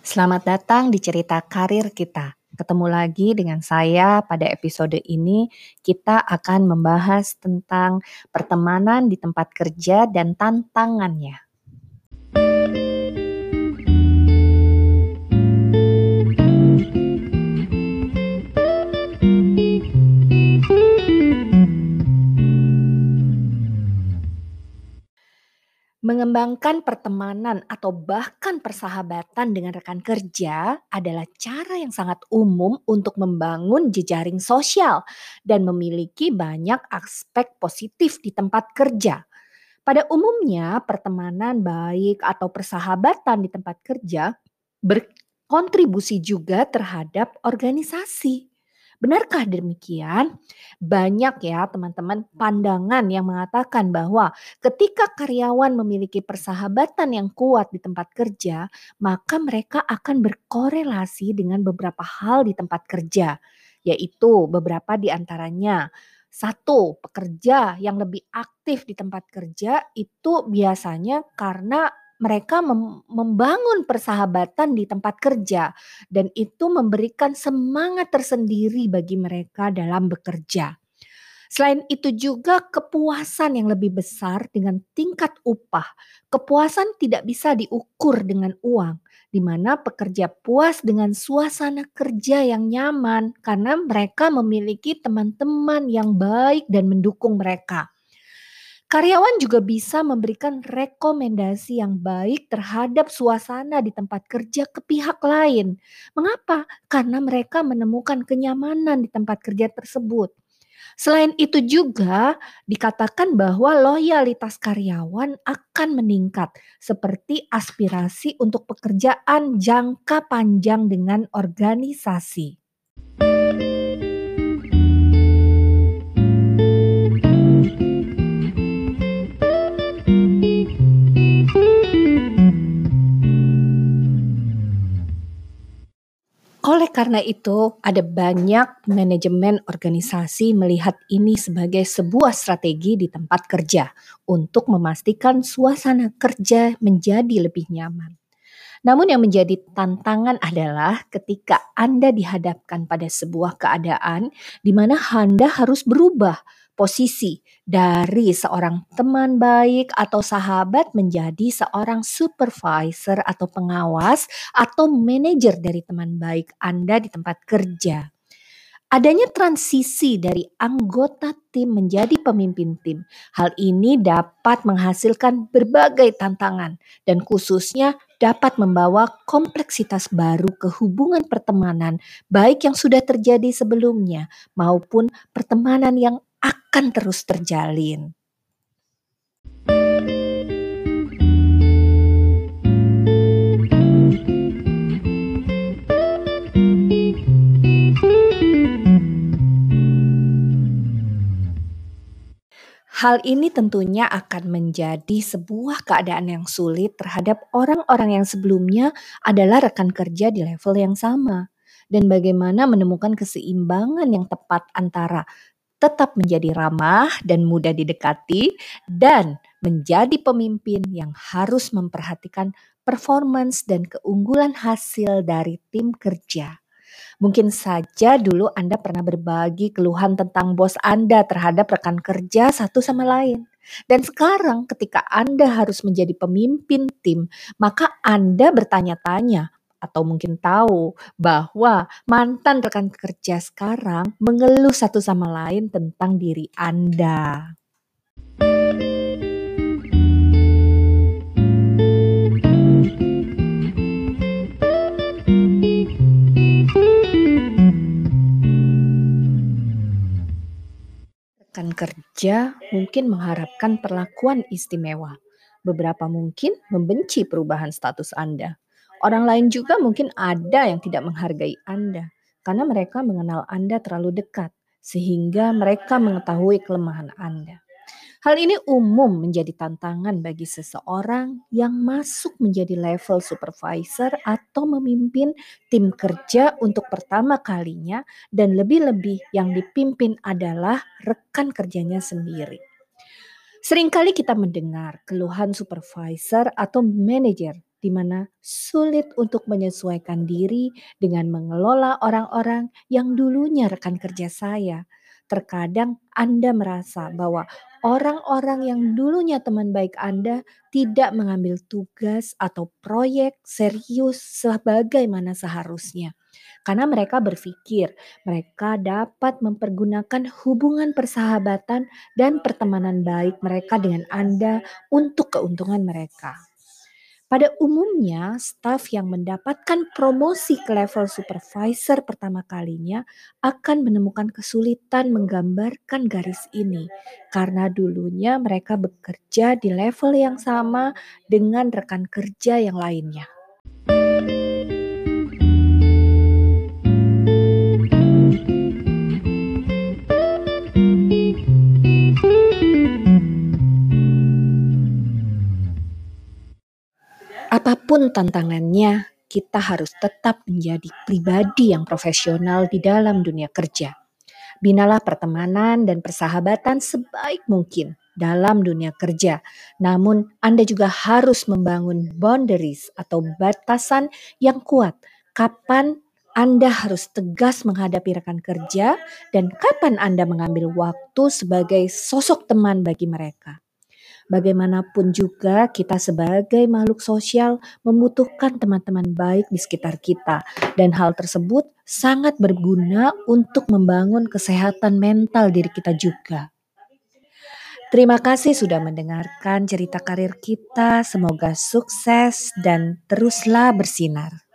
Selamat datang di cerita karir kita. Ketemu lagi dengan saya pada episode ini. Kita akan membahas tentang pertemanan di tempat kerja dan tantangannya. Mengembangkan pertemanan atau bahkan persahabatan dengan rekan kerja adalah cara yang sangat umum untuk membangun jejaring sosial dan memiliki banyak aspek positif di tempat kerja. Pada umumnya, pertemanan baik atau persahabatan di tempat kerja berkontribusi juga terhadap organisasi. Benarkah demikian? Banyak ya teman-teman pandangan yang mengatakan bahwa ketika karyawan memiliki persahabatan yang kuat di tempat kerja, maka mereka akan berkorelasi dengan beberapa hal di tempat kerja, yaitu beberapa di antaranya. Satu, pekerja yang lebih aktif di tempat kerja itu biasanya karena mereka mem- membangun persahabatan di tempat kerja dan itu memberikan semangat tersendiri bagi mereka dalam bekerja. Selain itu juga kepuasan yang lebih besar dengan tingkat upah. Kepuasan tidak bisa diukur dengan uang, di mana pekerja puas dengan suasana kerja yang nyaman karena mereka memiliki teman-teman yang baik dan mendukung mereka. Karyawan juga bisa memberikan rekomendasi yang baik terhadap suasana di tempat kerja ke pihak lain. Mengapa? Karena mereka menemukan kenyamanan di tempat kerja tersebut. Selain itu juga dikatakan bahwa loyalitas karyawan akan meningkat seperti aspirasi untuk pekerjaan jangka panjang dengan organisasi. Oleh karena itu, ada banyak manajemen organisasi melihat ini sebagai sebuah strategi di tempat kerja untuk memastikan suasana kerja menjadi lebih nyaman. Namun yang menjadi tantangan adalah ketika Anda dihadapkan pada sebuah keadaan di mana Anda harus berubah posisi dari seorang teman baik atau sahabat menjadi seorang supervisor atau pengawas atau manajer dari teman baik Anda di tempat kerja. Adanya transisi dari anggota tim menjadi pemimpin tim. Hal ini dapat menghasilkan berbagai tantangan dan khususnya dapat membawa kompleksitas baru ke hubungan pertemanan baik yang sudah terjadi sebelumnya maupun pertemanan yang akan terus terjalin. Hal ini tentunya akan menjadi sebuah keadaan yang sulit terhadap orang-orang yang sebelumnya adalah rekan kerja di level yang sama. Dan bagaimana menemukan keseimbangan yang tepat antara tetap menjadi ramah dan mudah didekati, dan menjadi pemimpin yang harus memperhatikan performance dan keunggulan hasil dari tim kerja. Mungkin saja dulu Anda pernah berbagi keluhan tentang bos Anda terhadap rekan kerja satu sama lain. Dan sekarang ketika Anda harus menjadi pemimpin tim, maka Anda bertanya-tanya atau mungkin tahu bahwa mantan rekan kerja sekarang mengeluh satu sama lain tentang diri Anda. Rekan kerja mungkin mengharapkan perlakuan istimewa. Beberapa mungkin membenci perubahan status Anda. Orang lain juga mungkin ada yang tidak menghargai Anda karena mereka mengenal Anda terlalu dekat, sehingga mereka mengetahui kelemahan Anda. Hal ini umum menjadi tantangan bagi seseorang yang masuk menjadi level supervisor atau memimpin tim kerja untuk pertama kalinya, dan lebih-lebih yang dipimpin adalah rekan kerjanya sendiri. Seringkali kita mendengar keluhan supervisor atau manajer di mana sulit untuk menyesuaikan diri dengan mengelola orang-orang yang dulunya rekan kerja saya. Terkadang Anda merasa bahwa orang-orang yang dulunya teman baik Anda tidak mengambil tugas atau proyek serius sebagaimana seharusnya. Karena mereka berpikir mereka dapat mempergunakan hubungan persahabatan dan pertemanan baik mereka dengan Anda untuk keuntungan mereka. Pada umumnya, staf yang mendapatkan promosi ke level supervisor pertama kalinya akan menemukan kesulitan menggambarkan garis ini karena dulunya mereka bekerja di level yang sama dengan rekan kerja yang lainnya. Apa pun tantangannya, kita harus tetap menjadi pribadi yang profesional di dalam dunia kerja. Binalah pertemanan dan persahabatan sebaik mungkin dalam dunia kerja. Namun, Anda juga harus membangun boundaries atau batasan yang kuat. Kapan Anda harus tegas menghadapi rekan kerja dan kapan Anda mengambil waktu sebagai sosok teman bagi mereka. Bagaimanapun juga kita sebagai makhluk sosial membutuhkan teman-teman baik di sekitar kita dan hal tersebut sangat berguna untuk membangun kesehatan mental diri kita juga. Terima kasih sudah mendengarkan cerita karir kita. Semoga sukses dan teruslah bersinar.